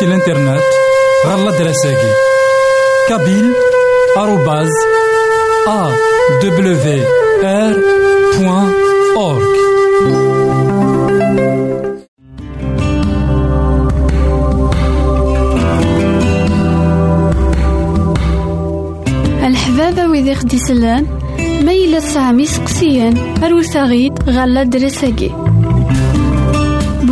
سي الانترنت غالا دراساكي كابيل آروباز أ دبليو آر بوان أورك الحبابة ويدي خدي سلان ما سامي سقسيان أروساغيد غالا دراساكي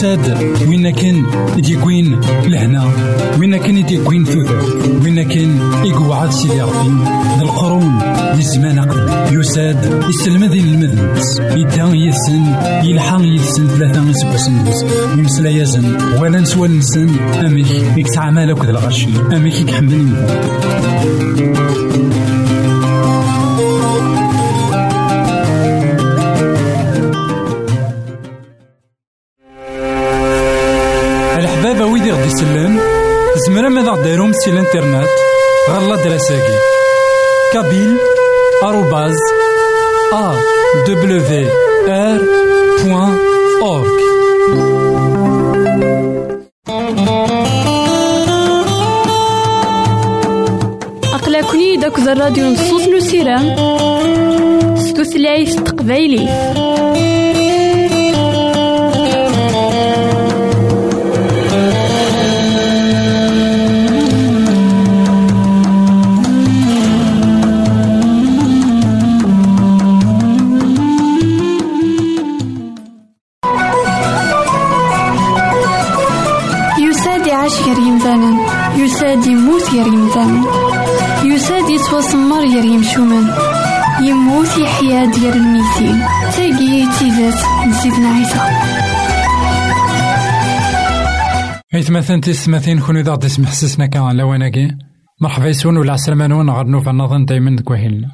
يساد وين كان يديكوين لهنا؟ وين كان يديكوين ثوثر وين كان يقعد سيدي ربي؟ ذا القرون ذي الزمان قبل. يساد ذي المذنبس يدان يسن يلحق يسن ثلاثة يسبسن يمسلا يزن ولا نسوى نسن أميك يكتعمل أكد الغشي أميك يكحملني سي الانترنت غالا دراساكي. كابيل آروباز أ دبليو آر بوان أورك أقلكني داك الراديو نصوص نسيرام ستوثلايف تقبايلي مثلا تسمثين كون إذا غدي تسمح سسنا كان لواناكي مرحبا يسون ولا عسلامانون غار نوفا نظن دايما دكوهيلنا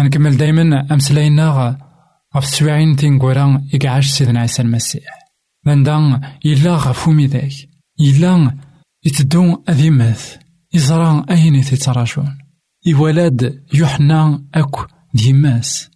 نكمل دايما أمسلاينا غف السواعين تينكورا إقعاش سيدنا عيسى المسيح لندان إلا غفومي ذاك إلا يتدون أذيماث يزرى أين يتتراشون يولاد يوحنا أكو ديماس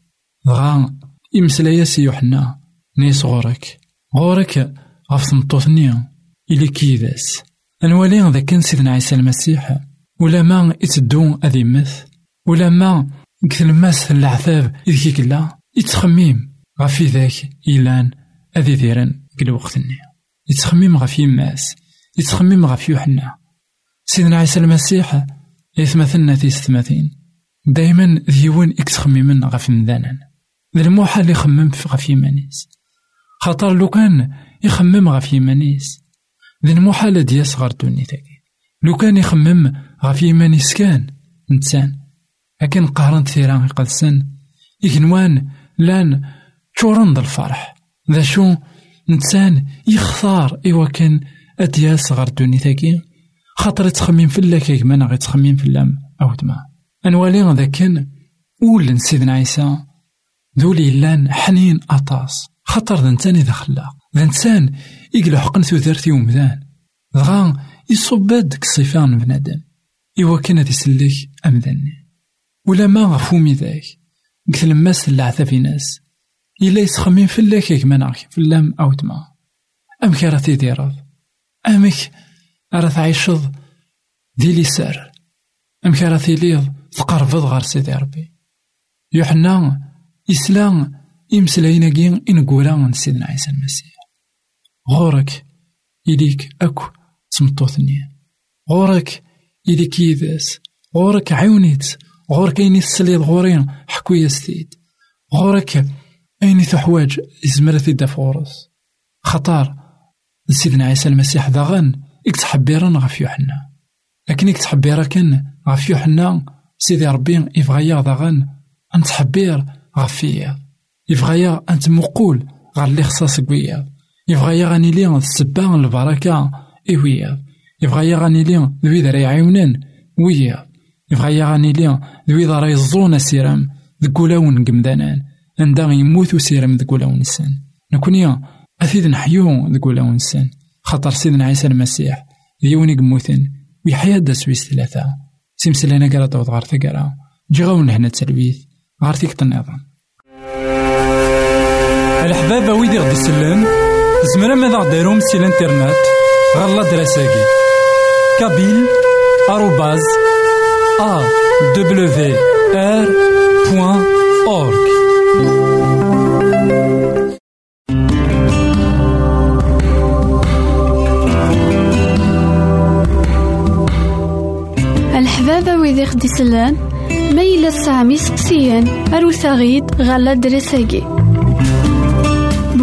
دغا يمسلاياس يوحنا نيس غورك غورك غف تمطوثني إلي كيداس أنوالي ذا كان سيدنا عيسى المسيح. ولا ما يتدون أذيماث ولا ما كثل ماس العذاب إذ كيكلا يتخميم غفي ذاك إيلان أذي ذيران كل وقتني يتخميم غفي ماس. يتخميم غفي يوحنا سيدنا عيسى المسيح يثمثلنا في ستماثين دايما ديون يتخميمن غفي مذانا. ذا الموحل يخمم في غفي مانيس خاطر لو كان يخمم غفي مانيس ذا المحال ديال صغر دوني تاكي لو كان يخمم غفي مانيس كان نتسان لكن قهرن ثيران يقدسن يكنوان لأن تشورن الفرح ذا شو نتسان يختار إوا كان أديال صغر دوني تاكي خاطر يتخمم في الله كيك ما غي تخمم في اللام أو دما أنوالي ذا كان أول سيدنا عيسى ذولي لأن حنين أطاس خاطر ذا نتاني ذا خلاق ذا نتسان يقلو حقن ثوثرتي ومذان دغا يصباد ديك الصفان بنادم إوا كان سلك أمذني ولا ما غفومي ذاك قلت لماس العذاب في ناس إلا يسخمين في الله كيك مناك في اللام أو تما أمك راه تيديرض أمك راه تعيشض دي لي سار أمك راه تيليض تقربض غير سيدي ربي يوحنا إسلام إمسلايناكي إنكورا سيدنا عيسى المسيح غورك إليك أكو تمطوثني غورك إليك يداس غورك عيونيت. غورك أيني تسليد غورين حكوية ستيد. غورك أيني تحواج إزمرة فورس خطار سيدنا عيسى المسيح داغن إك تحبيرن غف يوحنا. لكن إك تحبيرا كان غف يوحنا سيدي ربي يفغيا داغن أن تحبير غف فيا. يفغيا أن تمقول غير اللي خصاص يفغيا غاني لي السبان البركة إويا يفغيا غاني لي ذوي ذا يعاونن ويا؟ يفغيا غاني لي ذوي ذا يزون السيرام ذكولاون قمدانان. عندها يموت سيرام ذكولاون السن نكونيا أثيد نحيو ذكولاون السن خاطر سيدنا عيسى المسيح ديوني قموثن ويحيا دا سويس ثلاثة سيمسلينا قرا تعوض غار ثقرا جي غاون هنا تسلويث غار تيك النظام. الحبابة ويدي غدي يسلم زمرا ماذا غديرهم سي الانترنت غالا دراساكي كابيل آروباز AWR point org الحبابة ويدي خدي سلان سامي سقسيان أروساغيد غال adresse اكي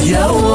Yo.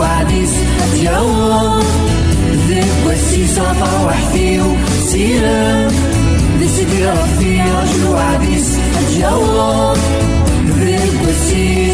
وعديس يوم ذكوى السيسة فرح فيه سيرة ذي سيدي ربي يرجو عديس يوم ذكوى السيسة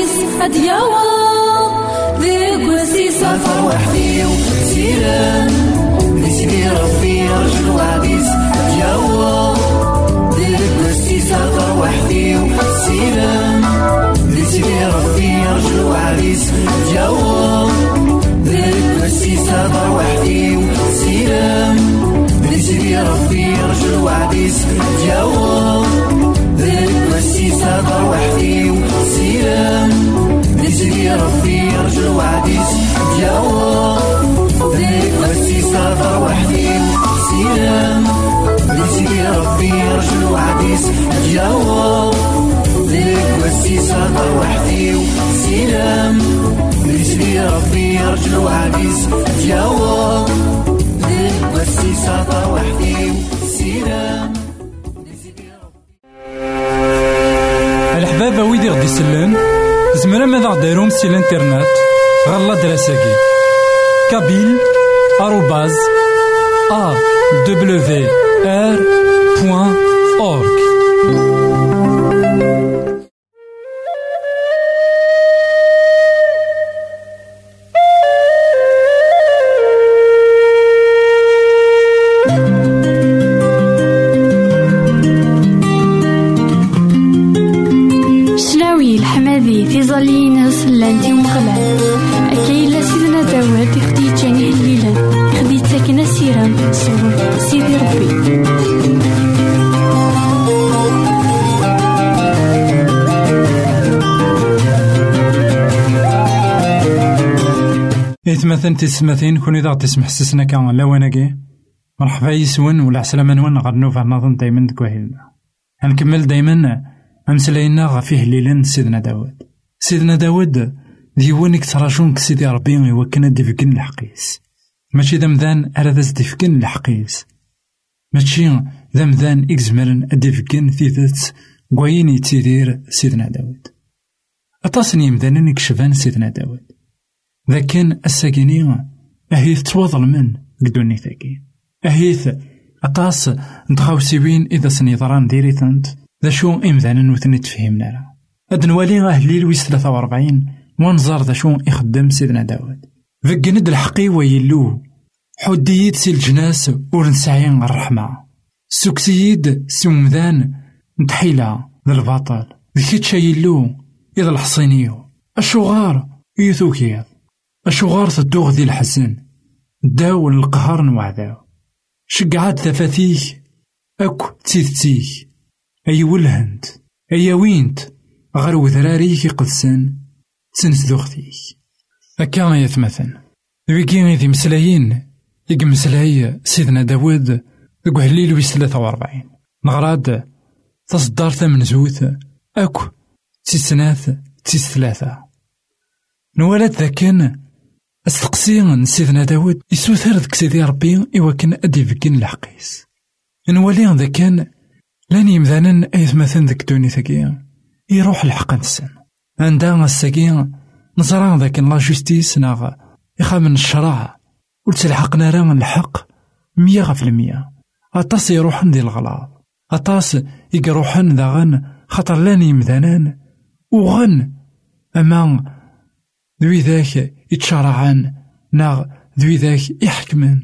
العريس حد يوا ذيك وسي سافر وحدي وسيران نسمي ربي رجل وعزيز حد يوا ذيك وسي سافر وحدي وسيران نسمي ربي رجل وعزيز حد يوا ذيك وسي سافر وحدي وسيران نسمي ربي رجل وعزيز حد يوا ذل والسيسة دار وحدي وسيلم نسقي ربي يرجع وعديس جاوة ذل والسيسة دار وحدي وسيلم نسقي ربي يرجع وعديس جاوة ذل والسيسة دار وحدي وسيلم نسقي ربي يرجع وعديس جاوة ذل والسيسة دار وحدي وسيلم بابا ويدي غدي يسلم زمرا ماذا غديرهم سي الانترنت؟ غال adresse اكي kabyle arobase AWR point org thank you إسرائيليين سلانتي ومغلان أكاين سيدنا داود خدي جاني هليلا خدي تاكنا سيرام صور سيدي ربي. إثمثن تسمثين كون إذا تسمح سسنا كان لواناكي مرحبا يسون ولا عسلامة نوان غير نوفا نظن دايما دكوهيلنا. هنكمل دايما أمسلاينا غفيه ليلن سيدنا داود سيدنا داود ديوانك تراجون كسيدي ربي يوكنا ديفكن الحقيس. ماشي ذمذان أراد ديفكن الحقيس. ماشي ذمذان إكزمرن أديفكن ذات قوين يتيدير سيدنا داود. أطاسني يمدانن يكشفان سيدنا داود. لكن الساكيني أهيث تواضل من قدوني ثاكي. أهيث أطاس نتخاوسيوين إذا سنيضران ديريتنت ذا شو إمذانا نوثني تفهمنا لا أد نوالي أهلي لويس ثلاثة وأربعين. ونزار ذا يخدم سيدنا داود. ذقند الحقي ويلو. حديد سي الجناس ورنسعين الرحمة. سوكسيد سمذان نتحيلا ذا الباطل. ذكيتشا يلو إذا الحصينيو الشغار يثوكيض أشغار تدوغ ذي الحزن. داو القهر نوعداو شقعات ثفاثيك أكو تيثتيك أي ولهنت. أي وينت. غير وذراريك يقدسن تنس دوختيك أكا يتمثل ويكي مسلايين يك مسلاي سيدنا داود ذك هليل ويس ثلاثة وأربعين. نغراد تصدار ثمن زوث أكو تيسناث تيس ثلاثة. نوالد ذاكن استقسي سيدنا داود يسوثر ذك سيدي ربي إوا أدي فكين الحقيس. نولي ذا كان لأن أيث مثلا ذك دوني ثقيا يروح الحق نسن عندها الساقي نزرع ذاك لا جوستيس ناغ يخامن الشرع ولتلحقنا راه الحق مية غف المية أطاس يروحن ذي الغلاط أطاس يقروحن ذاغن خاطر لاني يمذانان وغن أما ذوي ذاك يتشرعان ناغ ذوي ذاك يحكمن.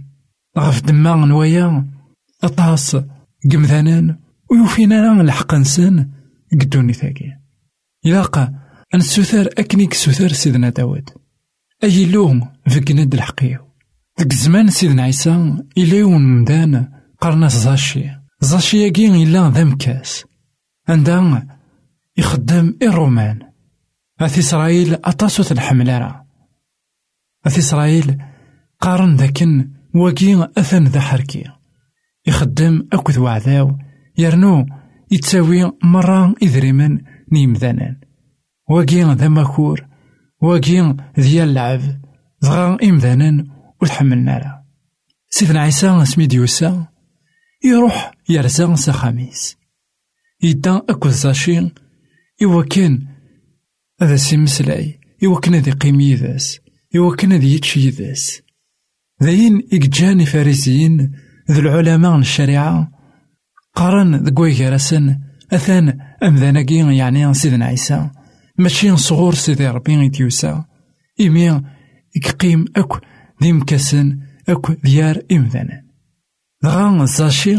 غف دما نوايا أطاس قمذانان. ويوفينا الحق نسان. قدوني ثاقي يلاقى أن سوثر أكنيك سوثر سيدنا داود. أي لوم فقند الحقيو ذك زمان سيدنا عيسى إليون مدان قرنا زاشي. زاشي ياكي إلا ذا مكاس عندها يخدم الرومان. أث إسرائيل أطاسو الحملة راه أث إسرائيل قارن ذاكن واكي أثن ذا حركي. يخدم أكد وعذاو. يرنو يتساوي مرة إذريمن نيمذانان. واكي ذا ماكور واكي ديال اللعب ضغا إمذانان وتحملنا راه سيدنا عيسى سميد يوسى يروح يرزا سخاميس يدا أكو زاشي إوا هذا سيمسلاي كان ذي قيم يذاس إوا ذي يتشي يذاس. ذاين إكجاني فارسيين ذو العلماء الشريعة قارن ذكوي غرسن أثان أمذاناكي يعني سيدنا عيسى. ماشي صغور سيدي ربي يتيوسا. إمي إكقيم أكو ذي مكسن أكو ديار إمذانا دغا زاشي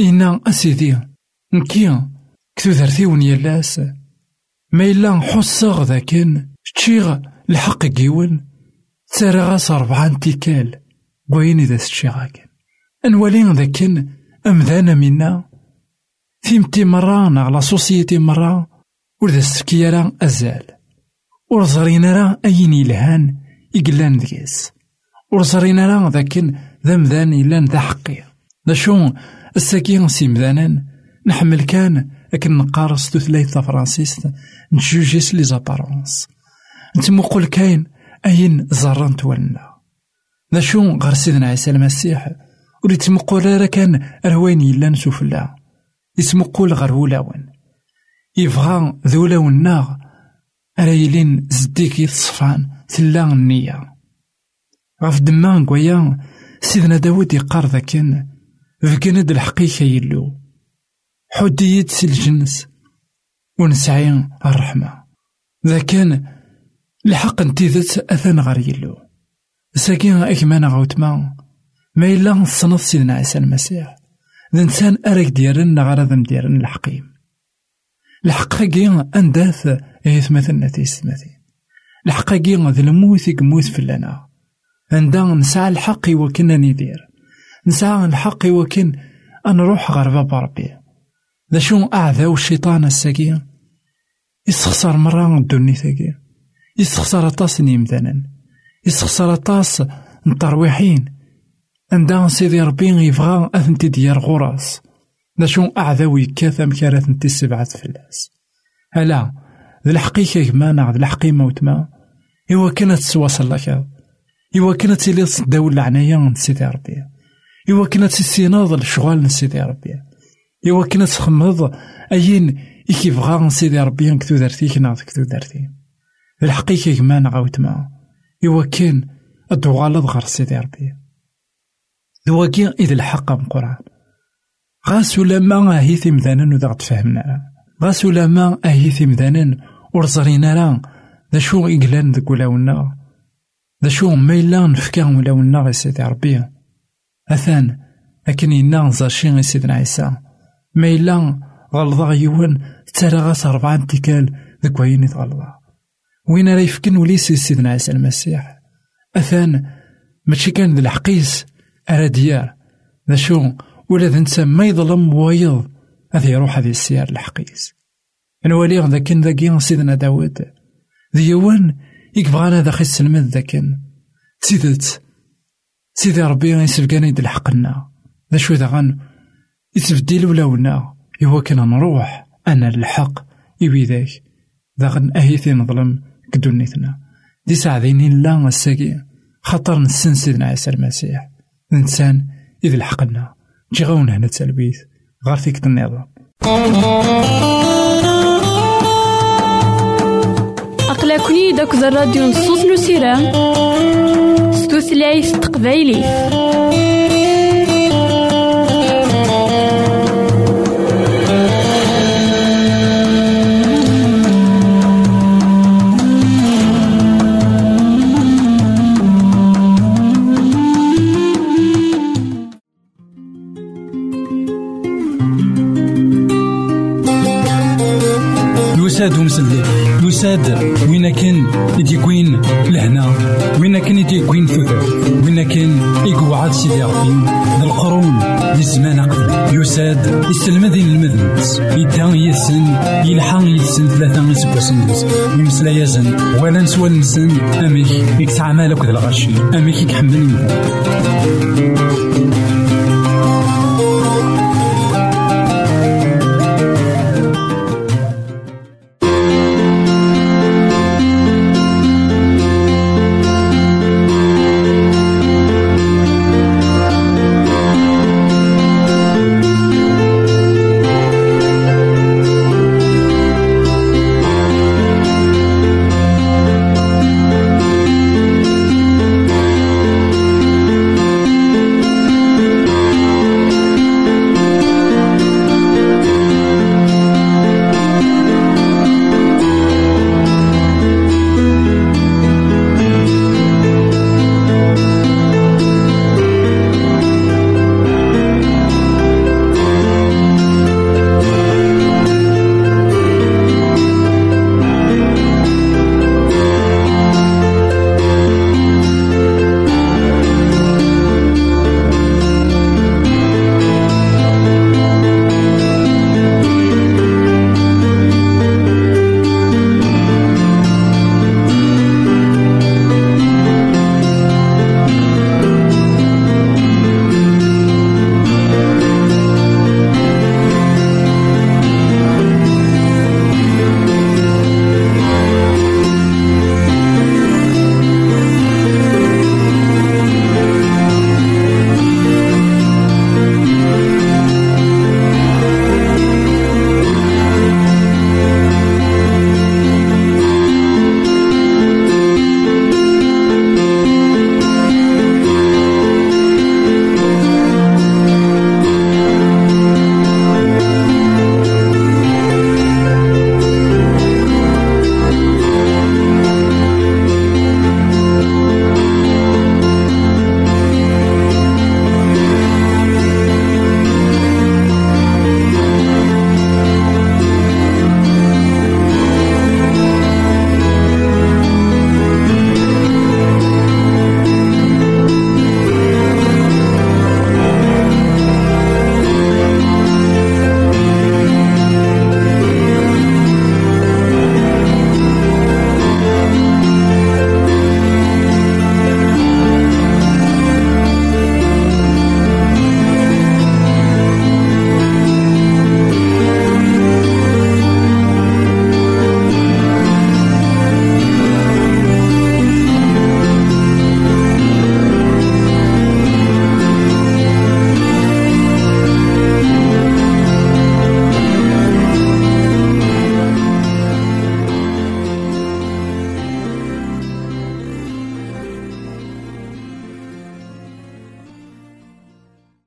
إنا أسيدي. نكي كتو ذرتي ونيالاس ما إلا حصاغ ذاكن تشيغ الحق جيون تسارى غاس ربعة تيكال بوين إذا ستشيغاكن. أنوالي ذاكن أمذانا منا ثيمتي مرة نغلا سوسيتي مرة ورذا السكيرة أزال. ورزرينا راه أين يلهان إقلان ذيس ورزرينا راه ذاكن ذا مذان إلان ذا حقي. ذا شو الساكين نحمل كان لكن نقارس تثليث فرانسيس نتجوجيس لي زابارونس نتمقل كاين أين زران تولنا ذا غير سيدنا عيسى المسيح ولي تمقول راه كان روين يلا نشوف لا يتمقول غير ولاون. يبغى ذولاونا راه يلين زديك يتصفان تلا النية غف دما نكويا سيدنا داود يقار ذاكن فكند الحقيقة يلو. حديت سي الجنس ونسعي الرحمة. ذا كان الحق نتيذت أثان غير يلو. ساكين أكمان غوتما ما إلا صنف سيدنا عيسى المسيح. ذا إنسان أرك ديالنا غير ذا ديالنا الحقيم الحق كي أنداث إيث مثلنا تيستمثين الحقاقي ذا الموت يموت فلنا عندنا نسعى الحق وكنا ندير نسعى الحق وكن نروح غير باب ربي ذا شو أعذى الشيطان الساقي يسخسر مرة الدنيا ثاقي يسخسر أطاس نيمدانا يسخسر عندها سيدي ربي يبغى أثنتي ديال غراس ذا شو أعذى ويكاث أمكارة ثنتي السبعة فلاس هلا ذا الحقيقة كما ذا الحقيقة وتما إوا كانت تسواصل لك إوا كانت تسيلي تصداو العناية من سيدي ربي إوا كانت تسيناض الشغال من سيدي ربي إوا كانت تخمض أين إكيبغا سيدي ربي كتو دارتيك ناض كتو دارتي الحقيقة كما نغاوتما إوا كان الدوغالة غير سيدي ربي دواكي إذ الحق من القرآن غاس ولا ما هي ثمذانا وذا تفهمنا غاس ولا ما هي ثمذانا ورزرينا راه ذا شو إقلان ذك ولاونا ذا شو ميلان نفكا ولاونا غي سيدي ربي. أثان أكن إنا زاشي غي سيدنا عيسى. ميلان غلظا يوان ترى غاس أربعة تيكال ذك وين يتغلظا وين راه يفكن وليس سيدنا عيسى المسيح. أثان ماشي كان ذا الحقيس أرا ديار ذا شو ولا ذا نتا ما يظلم وايض. هذا يروح هذه السيار الحقيس. نولي ذا كان ذا سيدنا داود ديوان يكبغانا ذا خيس المد ذاكن تسيدت سيدي ربي يسبقانا يد الحقنا ذا شو ذا غان يتبدل ولاونا إوا كنا نروح. أنا الحق يبي ذاك. ذا غن أهيثي نظلم كدونيتنا دي ساعدين لا الساقي خطر نسن سيدنا عيسى المسيح. إنسان إذ الحقنا جي غون هنا تلبيث غار فيك النظام أقلكني داك الراديو نصوص نسيرام ستوثلايف تقبايلي نسن أميك. يكسع مالك ذا الغشي أميك يكحمل